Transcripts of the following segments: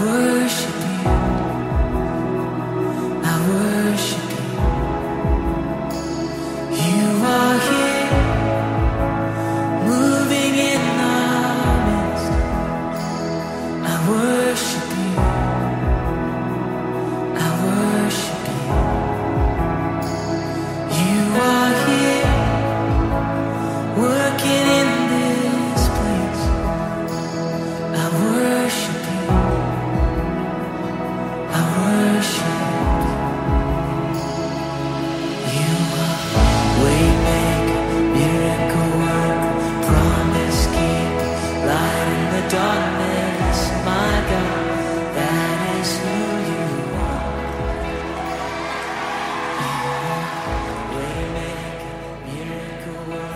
hours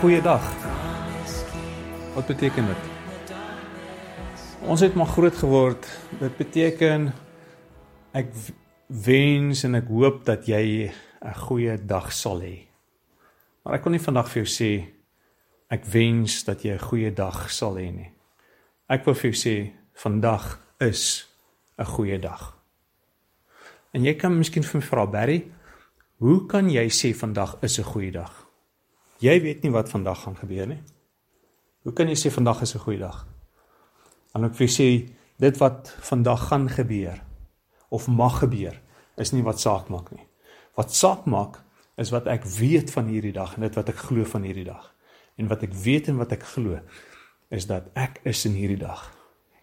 Goeiedag. Wat beteken dit? Ons het maar groot geword. Dit beteken ek wens en ek hoop dat jy 'n goeie dag sal hê. Maar ek kon nie vandag vir jou sê ek wens dat jy 'n goeie dag sal hê nie. Ek wil vir jou sê vandag is 'n goeie dag. En jy kan miskien vir my vra Barry, hoe kan jy sê vandag is 'n goeie dag? Jy weet nie wat vandag gaan gebeur nie. Hoe kan jy sê vandag is 'n goeie dag? Dan ek vir sê dit wat vandag gaan gebeur of mag gebeur is nie wat saak maak nie. Wat saak maak is wat ek weet van hierdie dag en dit wat ek glo van hierdie dag. En wat ek weet en wat ek glo is dat ek is in hierdie dag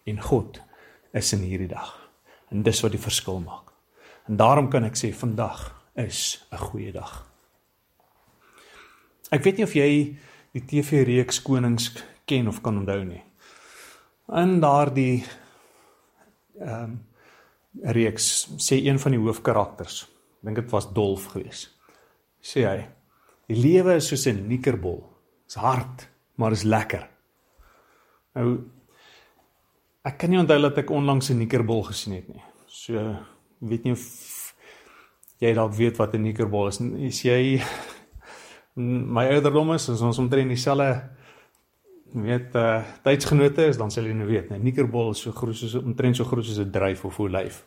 en God is in hierdie dag. En dis wat die verskil maak. En daarom kan ek sê vandag is 'n goeie dag. Ek weet nie of jy die TV reeks Konings ken of kan onthou nie. In daardie ehm um, reeks sê een van die hoofkarakters, dink dit was Dolf geweest. Sê hy: "Die lewe is soos 'n nikkerbol. Dit's hard, maar is lekker." Nou ek kan nie onthou dat ek onlangs 'n nikkerbol gesien het nie. So weet nie of jy dalk weet wat 'n nikkerbol is. Is jy my ouderdom is ons ons omtrent dieselfde weet uh tydsgenote is dan sal jy nou weet, nee, Nikkerbol is so groot soos omtrent so groot soos 'n dryf of 'n olyf.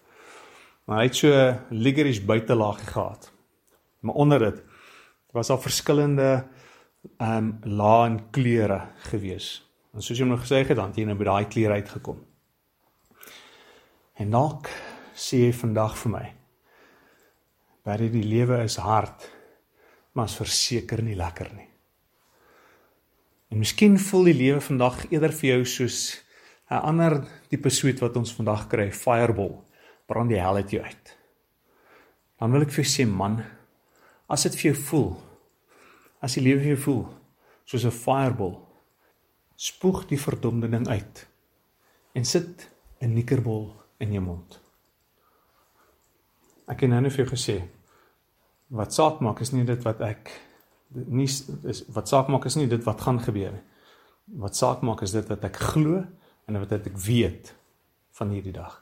Maar hy het so ligerish buitelaag gehad. Maar onder dit was daar verskillende ehm um, lae en kleure gewees. En soos jy nou gesê het, dan het jy nou by daai kleure uitgekom. En dalk sê jy vandag vir my, baie die lewe is hard maar is verseker nie lekker nie. En miskien voel die lewe vandag eerder vir jou soos 'n ander tipe sweet wat ons vandag kry, fireball, brand die hel uit jou uit. Dan wil ek vir jou sê man, as dit vir jou voel, as die lewe vir jou voel soos 'n fireball, spoeg die verdomde ding uit en sit 'n nikkerbol in jou mond. Ek het nou net vir jou gesê, wat saak maak is nie dit wat ek nie is wat saak maak is nie dit wat gaan gebeur nie. Wat saak maak is dit wat ek glo en wat ek weet van hierdie dag.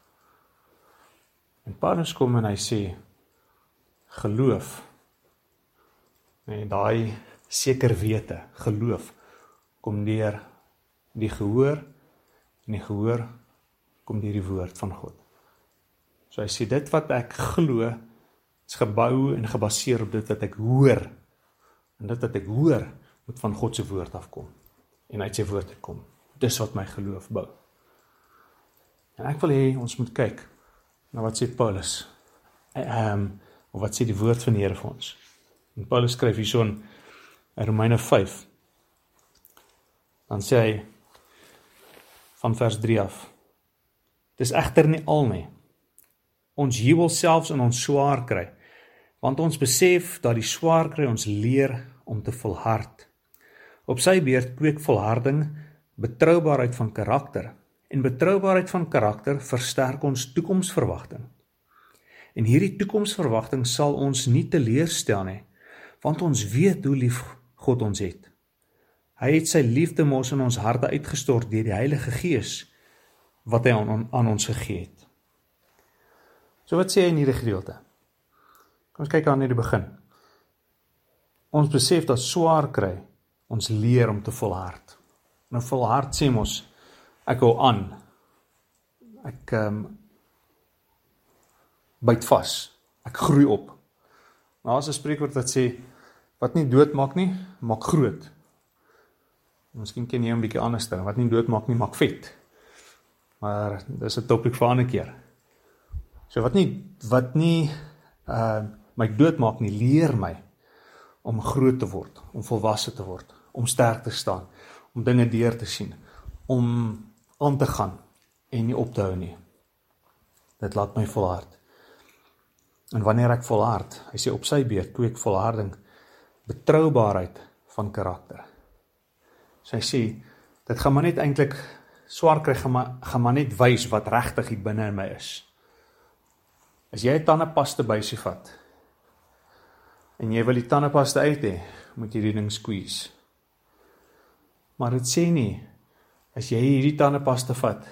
En Paulus kom en hy sê geloof en daai seker wete, geloof kom deur die gehoor en die gehoor kom deur die woord van God. So hy sê dit wat ek glo is gebou en gebaseer op dit wat ek hoor. En dit wat ek hoor moet van God se woord afkom en uit sy woord uitkom. Dis wat my geloof bou. En ek wil hê ons moet kyk na wat sê Paulus. Ehm um, of wat sê die woord van die Here vir ons. En Paulus skryf hierson in Romeine 5. Dan sê hy van vers 3 af. Dis egter nie al nie. Ons jubel selfs in ons swaar kry want ons besef dat die swaar kry ons leer om te volhard. Op sy beurt kweek volharding betroubaarheid van karakter en betroubaarheid van karakter versterk ons toekomsverwagting. En hierdie toekomsverwagting sal ons nie teleurstel nie, want ons weet hoe lief God ons het. Hy het sy liefde mos in ons harte uitgestort deur die Heilige Gees wat hy aan, aan ons gegee het. So wat sê hy in hierdie gedeelte? Kom ons kyk aan net die begin. Ons besef dat swaar kry ons leer om te volhard. Nou volhard sê mos ek hou aan. Ek ehm um, byt vas. Ek groei op. Maar as 'n spreekwoord wat sê wat nie dood maak nie, maak groot. Miskien ken jy 'n bietjie anders ding. Wat nie dood maak nie, maak vet. Maar dis 'n topik vir 'n ander keer. So wat nie wat nie uh, my doodmaak nie leer my om groot te word, om volwasse te word, om sterk te staan, om dinge deur te sien, om aan te gaan en nie op te hou nie. Dit laat my volhard. En wanneer ek volhard, hy sê op sy beurt kweek volharding betroubaarheid van karakter. So hy sê dit gaan maar net eintlik swaar kry gaan maar gaan maar net wys wat regtig hier binne in my is. As jy 'n tandepasta bysie vat en jy wil die tandepasta uit hê, moet jy die ding squeeze. Maar dit sê nie as jy hierdie tandepasta vat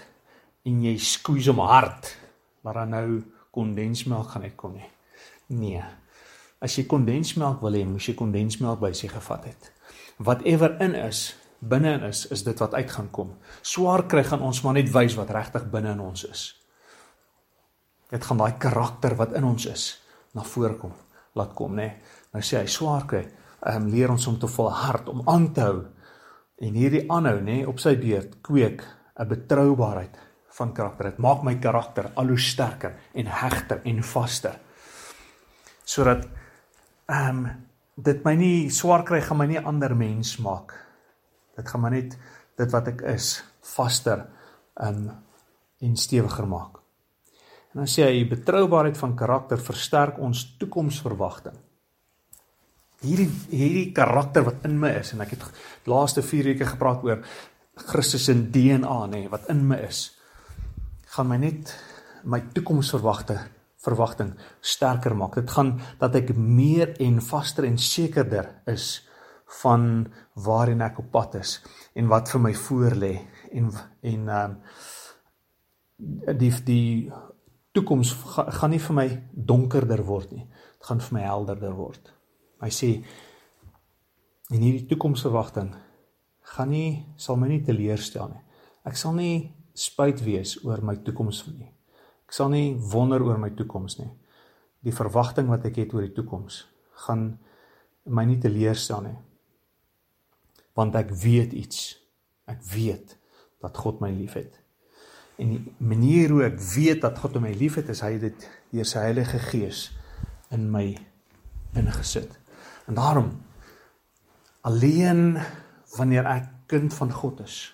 en jy squeeze hom hard, maar dan nou kondensmelk gaan uitkom nie. Nee. As jy kondensmelk wil hê, moet jy kondensmelk by sy gevat het. Whatever in is, binne in is, is dit wat uit gaan kom. Swaar kry gaan ons maar net wys wat regtig binne in ons is. Dit gaan daai karakter wat in ons is na vore kom, laat kom, nê. Nee. Nou sê hy swaar kry, ehm um, leer ons om te volhard, om aan te hou. En hierdie aanhou, nê, nee, op sy beurt kweek 'n betroubaarheid van karakter. Dit maak my karakter al hoe sterker en hegter en vaster. Sodat ehm um, dit my nie swaar kry gaan my nie ander mens maak. Dit gaan my net dit wat ek is vaster um en stewiger maak. En dan sê hy betroubaarheid van karakter versterk ons toekomsverwagting. Hierdie hierdie karakter wat in my is en ek het laaste 4 weke gepraat oor Christus se DNA nê wat in my is gaan my net my toekomsverwagting verwagting sterker maak. Dit gaan dat ek meer en vaster en sekerder is van waarheen ek op pad is en wat vir my voorlê en en ehm um, die die toekoms ga, gaan nie vir my donkerder word nie. Dit gaan vir my helderder word. Hy sê en hierdie toekomsverwagting gaan nie sal my nie teleurstel nie. Ek sal nie spyt wees oor my toekoms nie. Ek sal nie wonder oor my toekoms nie. Die verwagting wat ek het oor die toekoms gaan my nie teleurstel nie. Want ek weet iets. Ek weet dat God my liefhet. En die manier hoe ek weet dat God my liefhet is hy dit deur sy Heilige Gees in my ingesit. En daarom alleen wanneer ek kind van God is,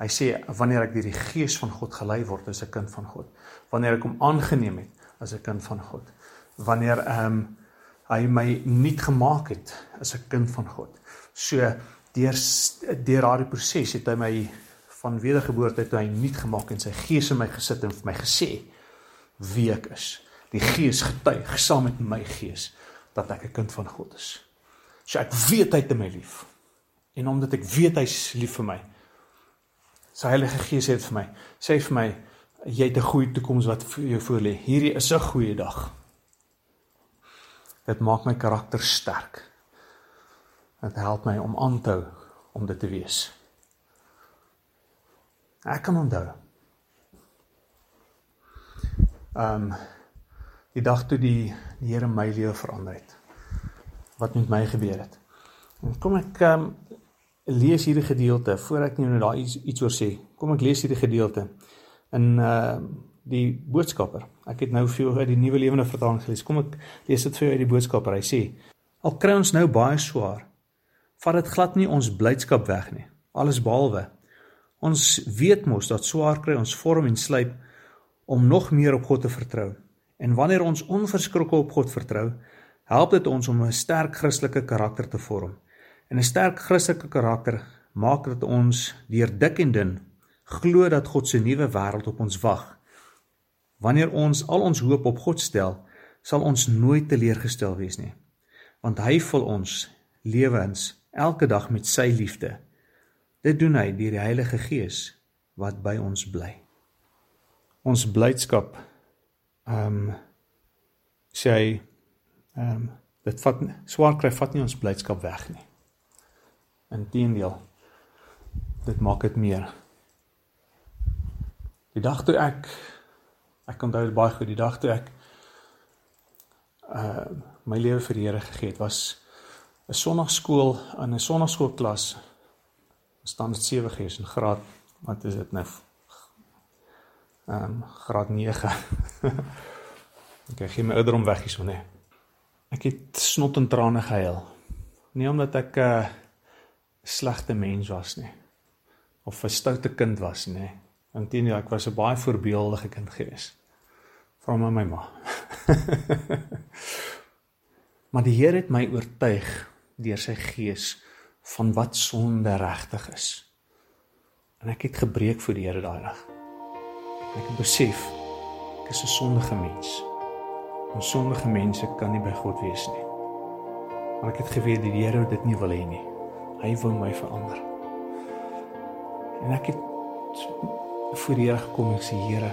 Hy sê wanneer ek deur die gees van God gelei word as 'n kind van God, wanneer ek hom aangeneem het as 'n kind van God, wanneer ehm um, hy my nuut gemaak het as 'n kind van God. So deur deur daardie proses het hy my van wedergeboorte toe hy nuut gemaak en sy gees in my gesit en vir my gesê wie ek is. Die gees getuig saam met my gees dat ek 'n kind van God is. So ek weet hy het my lief. En omdat ek weet hy's lief vir my, Sy Heilige Gees sê vir my. Sê vir my jy het 'n goeie toekoms wat vir jou voorlê. Hierdie is 'n goeie dag. Dit maak my karakter sterk. Dit help my om aan te hou om dit te wees. Ek kan onthou. Ehm um, die dag toe die die Here my lewe verander het. Wat met my gebeur het. En kom ek ehm um, lees hierdie gedeelte voor ek nou daar iets iets oor sê. Kom ek lees hierdie gedeelte in uh die boodskapper. Ek het nou vir jou uit die nuwe lewende vertaling gelees. Kom ek lees dit vir jou uit die boodskapper. Hy sê: Al kry ons nou baie swaar, vat dit glad nie ons blydskap weg nie. Alles behalwe. Ons weet mos dat swaar kry ons vorm en slyp om nog meer op God te vertrou. En wanneer ons onverskrokke op God vertrou, help dit ons om 'n sterk Christelike karakter te vorm. En 'n sterk Christelike karakter maak dat ons deur dik en dun glo dat God se nuwe wêreld op ons wag. Wanneer ons al ons hoop op God stel, sal ons nooit teleurgestel wees nie. Want hy vul ons lewens elke dag met sy liefde. Dit doen hy deur die Heilige Gees wat by ons bly. Ons blydskap ehm um, sê ehm um, dit vat swaar kry vat nie ons blydskap weg nie. Inteendeel. Dit maak dit meer. Die dag toe ek ek onthou dit baie goed, die dag toe ek uh my lewe vir die Here gegee het, was 'n sonnaarskool in 'n sonnaarskoolklas. Staan dit 7 gees in graad wat is dit nou? Ehm um, graad 9. ek gee my ouderdom weg hierso nê. Ek het snot en trane gehuil. Nie omdat ek uh slegte mens was nie of 'n stoute kind was nie. Inteendeel, ek was 'n baie voorbeeldige kind gewees. Vra my my ma. maar die Here het my oortuig deur sy gees van wat sonde regtig is. En ek het gebreek vir die Here daai dag. Ek het besef ek is 'n sondige mens. En sondige mense kan nie by God wees nie. Maar ek het geweet die Here dit nie wil hê nie. Hy wil my verander. En ek het voor die Here gekom en sê Here,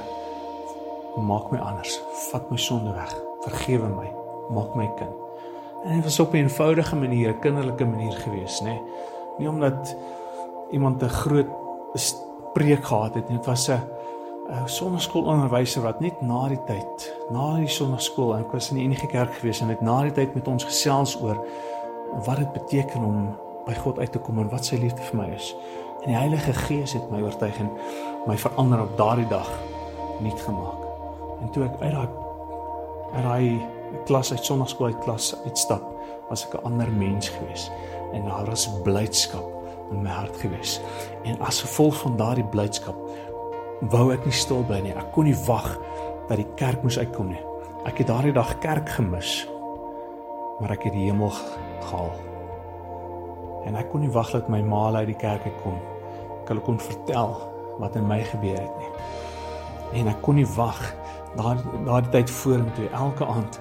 maak my anders. Vat my sonde weg. Vergewe my. Maak my kind. En dit was op 'n eenvoudige manier, 'n kinderlike manier gewees, nê. Nee. Nie omdat iemand 'n groot preek gehad het nie. Dit was 'n 'n sonnaskoolonderwyser wat net na die tyd, na die sonnaskool, ek was in die enige kerk gewees en het na die tyd met ons gesels oor wat dit beteken om by God uit te kom en wat sy liefde vir my is. En die Heilige Gees het my oortuig en my verander op daardie dag nuut gemaak. En toe ek uit daai uit daai klas uit sonnaskool uit klas uitstap, was ek 'n ander mens gewees en daar was blydskap in my hart gewees. En as gevolg van daardie blydskap wou ek nie stil bly nie. Ek kon nie wag dat die kerk moes uitkom nie. Ek het daardie dag kerk gemis. Maar ek het die hemel gehaal. En ek kon nie wag dat my ma uit die kerk uitkom. Ek hulle kon vertel wat in my gebeur het nie. En ek kon nie wag daai daai tyd vorentoe elke aand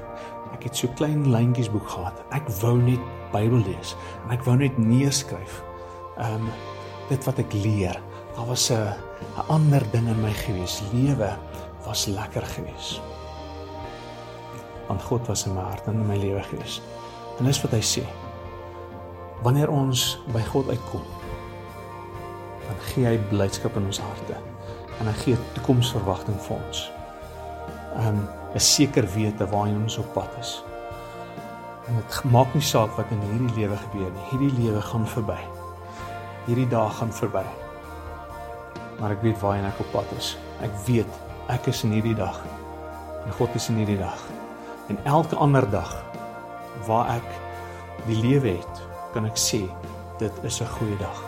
het so klein lyntjies boek gehad. Ek wou net Bybel lees en ek wou net neerskryf ehm um, dit wat ek leer daar was 'n 'n ander ding in my gewees. Lewe was lekker gewees. Want God was in my hart en in my lewe gewees. En dis wat hy sê. Wanneer ons by God uitkom dan gee hy blydskap in ons harte en hy gee toekomsverwagting vir ons um, 'n seker wete waarheen ons op pad is. En dit maak nie saak wat in hierdie lewe gebeur nie. Hierdie lewe gaan verby. Hierdie dae gaan verby. Maar ek weet waarheen ek op pad is. Ek weet ek is in hierdie dag. En God is in hierdie dag. En elke ander dag waar ek die lewe het, kan ek sê dit is 'n goeie dag.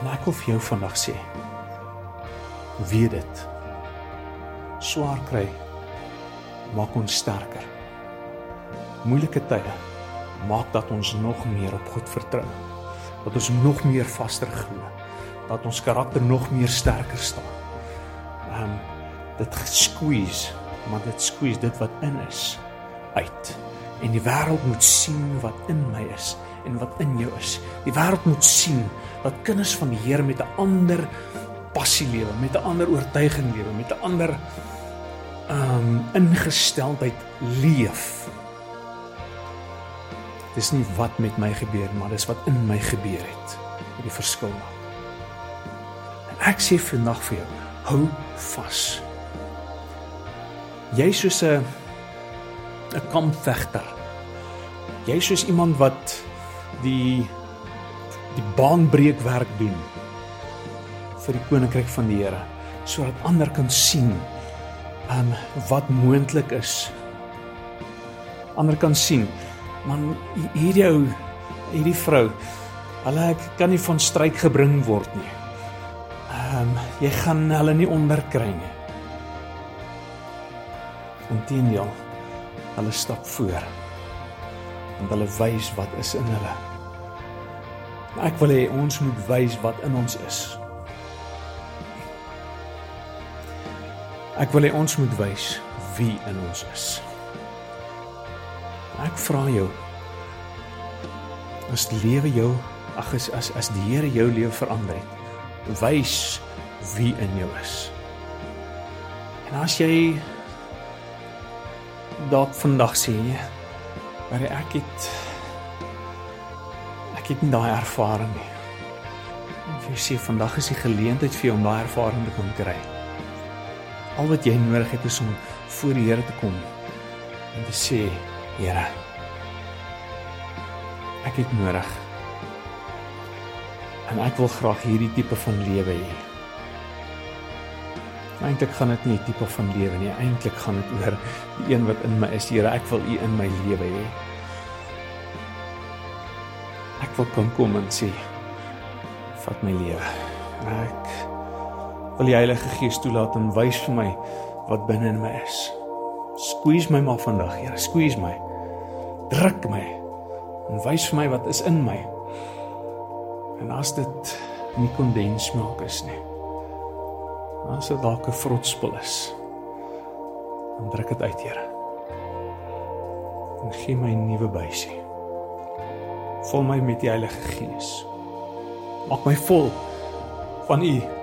En ek wil vir jou vandag sê weet dit. Swaar kry maak ons sterker. Moeilike tye maak dat ons nog meer op God vertrou. Dat ons nog meer vaster glo. Dat ons karakter nog meer sterker staan. Ehm um, dit squeeze, maar dit squeeze dit wat in is uit. En die wêreld moet sien wat in my is en wat in jou is. Die wêreld moet sien dat kinders van die Here met 'n ander passie lewe, met 'n ander oortuiging lewe, met 'n ander um ingesteldheid leef. Dis nie wat met my gebeur, maar dis wat in my gebeur het. Die verskil maak. En ek sê vandag vir jou, hou vas. Jy's soos 'n 'n kampvegter. Jy's soos iemand wat die die baanbreekwerk doen vir die koninkryk van die Here sodat ander kan sien um, wat moontlik is. Ander kan sien, man hierdie ou hierdie vrou, hulle kan nie van stryk gebring word nie. Ehm um, jy gaan hulle nie onderkry nie. Inteendeel, hulle stap voor. En hulle wys wat is in hulle. Ek wil hê ons moet wys wat in ons is. Ek wil hê ons moet wys wie in ons is. Ek vra jou as die lewe jou ag as as as die Here jou lewe verander het, wys wie in jou is. En as jy dalk vandag sê jy, maar ek het ek het nie daai ervaring nie. Jy sê vandag is die geleentheid vir jou om daai ervaring te kom kry. Al wat jy nodig het is om voor die Here te kom en te sê, Here, ek het nodig. En ek wil graag hierdie tipe van lewe hê. Eintlik gaan dit nie tipe van lewe nie, eintlik gaan dit oor die een wat in my is, Here, ek wil U in my lewe hê. Ek wil kom kom en sê, vat my lewe. Ek wil die Heilige Gees toelaat en wys vir my wat binne in my is. Squeeze my maar vandag, Here, squeeze my. Druk my en wys vir my wat is in my. En as dit nie kondensmelk is nie. As dit dalk 'n vrotspul is. Dan druk dit uit, Here. En gee my 'n nuwe bysie. Vul my met die Heilige Gees. Maak my vol van U.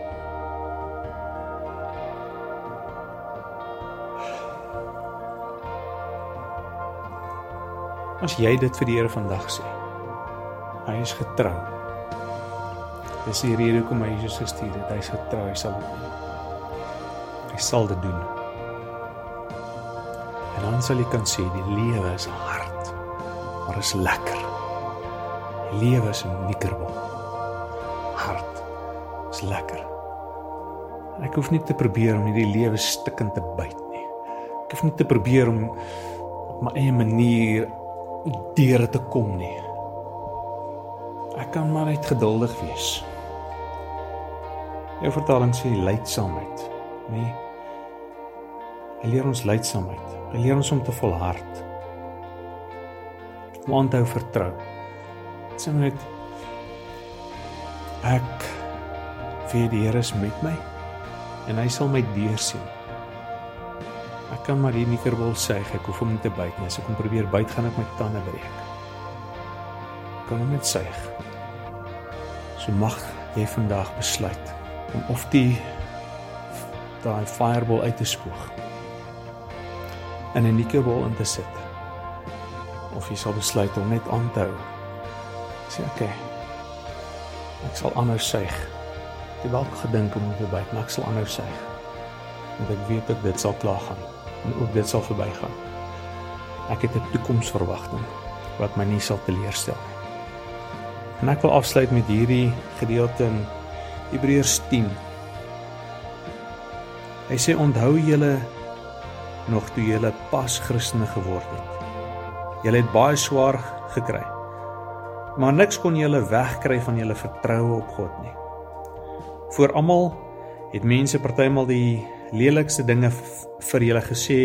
As jy dit vir die Here vandag sê. Hy is getrou. Dis die rede hoekom hy Jesus gestuur het. Hy is getrou, hy sal dit doen. Hy sal dit doen. En dan sal jy kan sê die lewe is hard, maar is lekker. Die lewe is 'n nikkerbol. Hard. Is lekker. En ek hoef nie te probeer om hierdie lewe stikkend te byt nie. Ek hoef nie te probeer om op my eie manier deur te kom nie. Ek kan maar net geduldig wees. Jou vertaling sê lydsaamheid, nê? Hy leer ons lydsaamheid. Hy leer ons om te volhard. Om aan te hou vertrou. Dit sê net ek weet die Here is met my en hy sal my deursien. Ek kan maar hier nie kerbol sê ek hoef hom nie te byt nie. As ek hom probeer byt, gaan ek my tande breek. Ek kan hom net suig. So mag jy vandag besluit om of die daai fireball uit te spoeg in 'n nikkerbol in te sit. Of jy sal besluit om net aan te hou. Sê oké. Okay, ek sal aanhou suig. Ek het dalk gedink om te byt, maar ek sal aanhou suig. Want ek weet ek dit sal klaar gaan en ook dit sal verbygaan. Ek het 'n toekomsverwagting wat my nie sal teleurstel nie. En ek wil afsluit met hierdie gedeelte in Hebreërs 10. Hy sê onthou julle nog toe julle pas Christene geword het. Julle het baie swaar gekry. Maar niks kon julle wegkry van julle vertroue op God nie. Voor almal het mense partymal die lelikste dinge vir julle gesê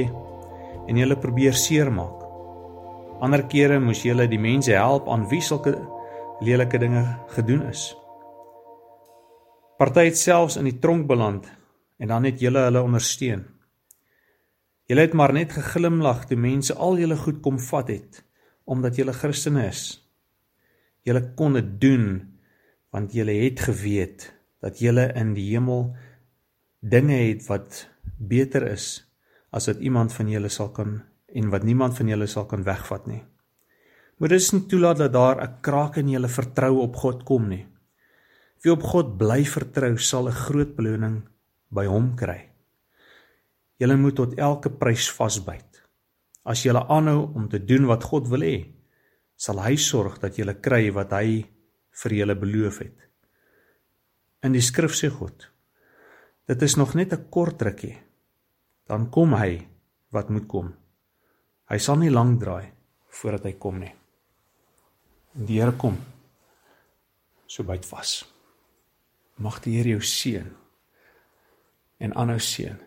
en julle probeer seermaak. Ander kere moes julle die mense help aan wie sulke lelike dinge gedoen is. Party het selfs in die tronk beland en dan het julle hulle ondersteun. Julle het maar net geglimlag toe mense al julle goed kom vat het omdat julle Christene is. Julle kon dit doen want julle het geweet dat julle in die hemel dinge het wat beter is as wat iemand van julle sal kan en wat niemand van julle sal kan wegvat nie. Moet dus nie toelaat dat daar 'n kraak in julle vertroue op God kom nie. Wie op God bly vertrou, sal 'n groot beloning by hom kry. Julle moet tot elke prys vasbyt. As julle aanhou om te doen wat God wil hê, sal hy sorg dat julle kry wat hy vir julle beloof het. In die skrif sê God: Dit is nog net 'n kort rukkie. Dan kom hy wat moet kom. Hy sal nie lank draai voordat hy kom nie. En die Here kom. So byt vas. Mag die Here jou seën en aanhou seën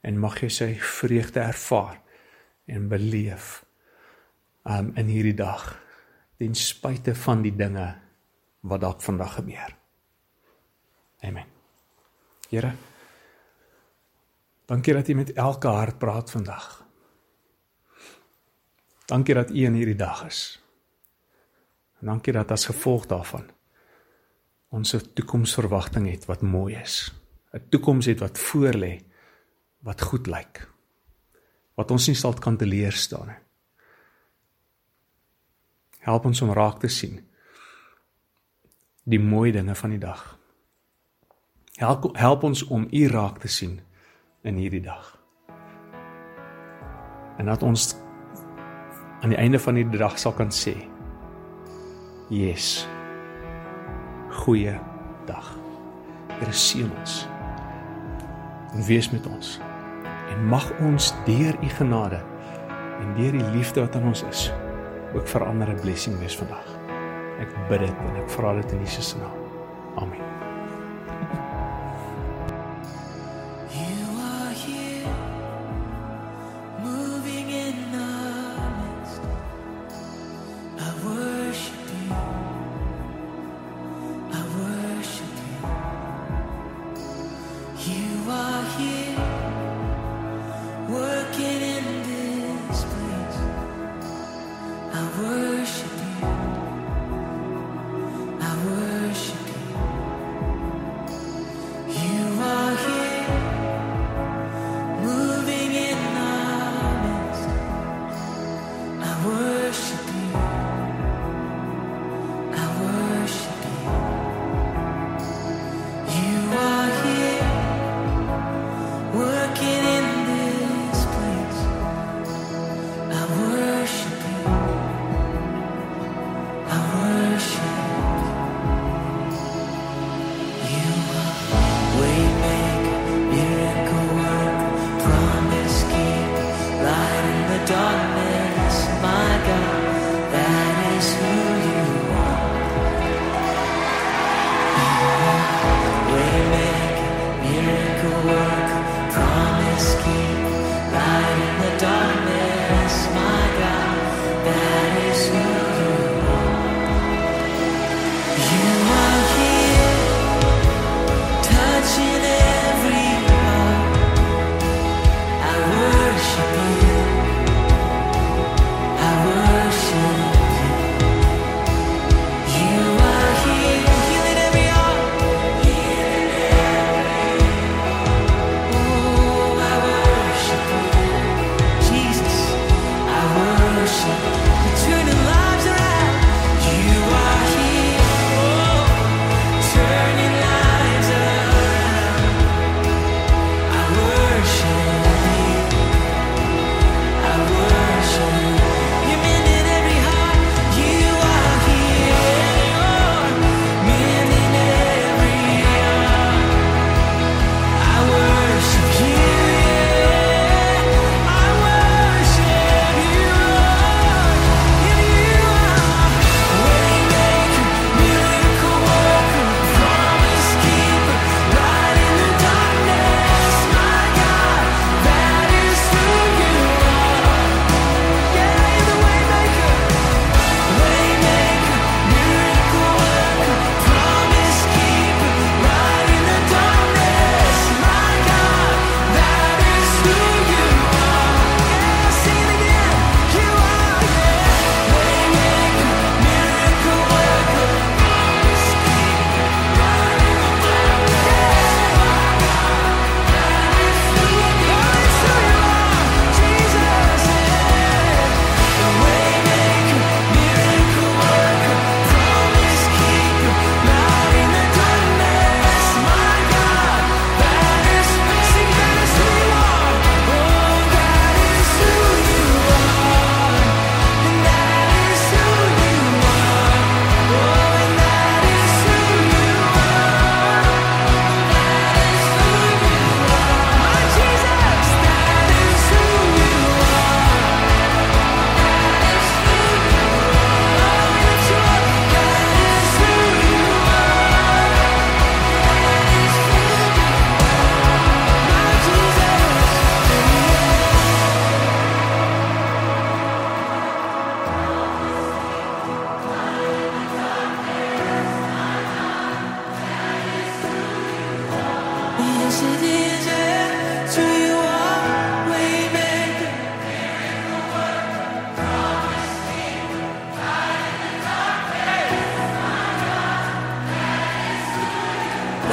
en mag jy sy vreugde ervaar en beleef um in hierdie dag ten spyte van die dinge wat dalk vandag gebeur. Amen. Here Dankie dat U met elke hart praat vandag. Dankie dat U in hierdie dag is. En dankie dat as gevolg daarvan ons 'n toekomsverwagting het wat mooi is. 'n Toekoms het wat voorlê wat goed lyk. Wat ons nie sal kan teleer staan nie. Help ons om raak te sien die mooi dinge van die dag. Help help ons om U raak te sien in hierdie dag. En dat ons aan die einde van die dag sal kan sê: "Yes. Goeie dag. Here seën ons. En wees met ons." en mag ons deur u genade en deur die liefde wat aan ons is ook vir ander 'n blessing wees vandag. Ek bid dit en ek vra dit in Jesus se naam. Amen.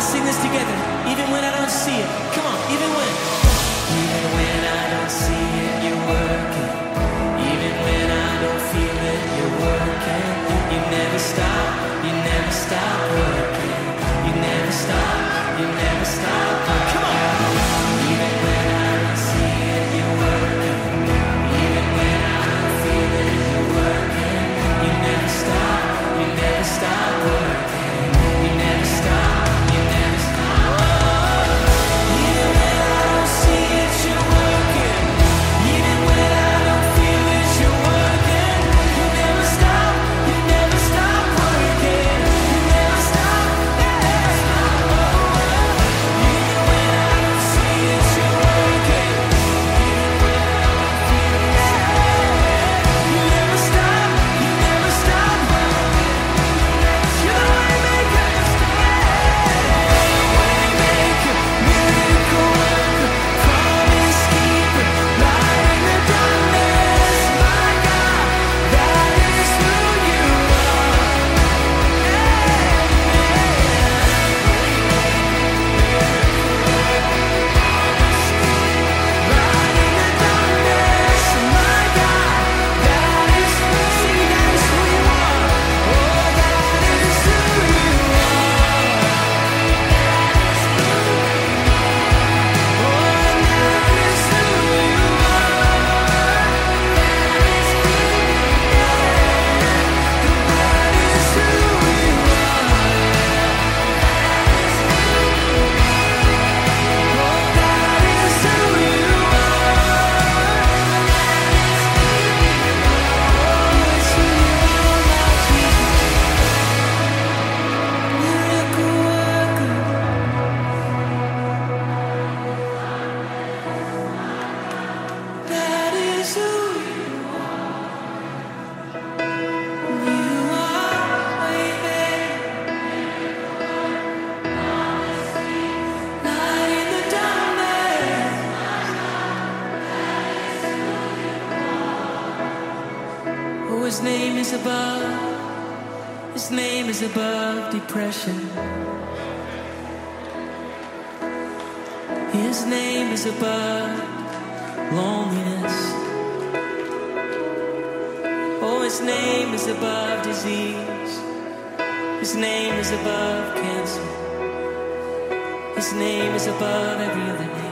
Let's sing this together, even when I don't see it. Come on, even when. Even when I don't see it, you're working. Even when I don't feel it, you're working. You never stop, you never stop working. You never stop, you never stop. His name is above disease. His name is above cancer. His name is above every other name.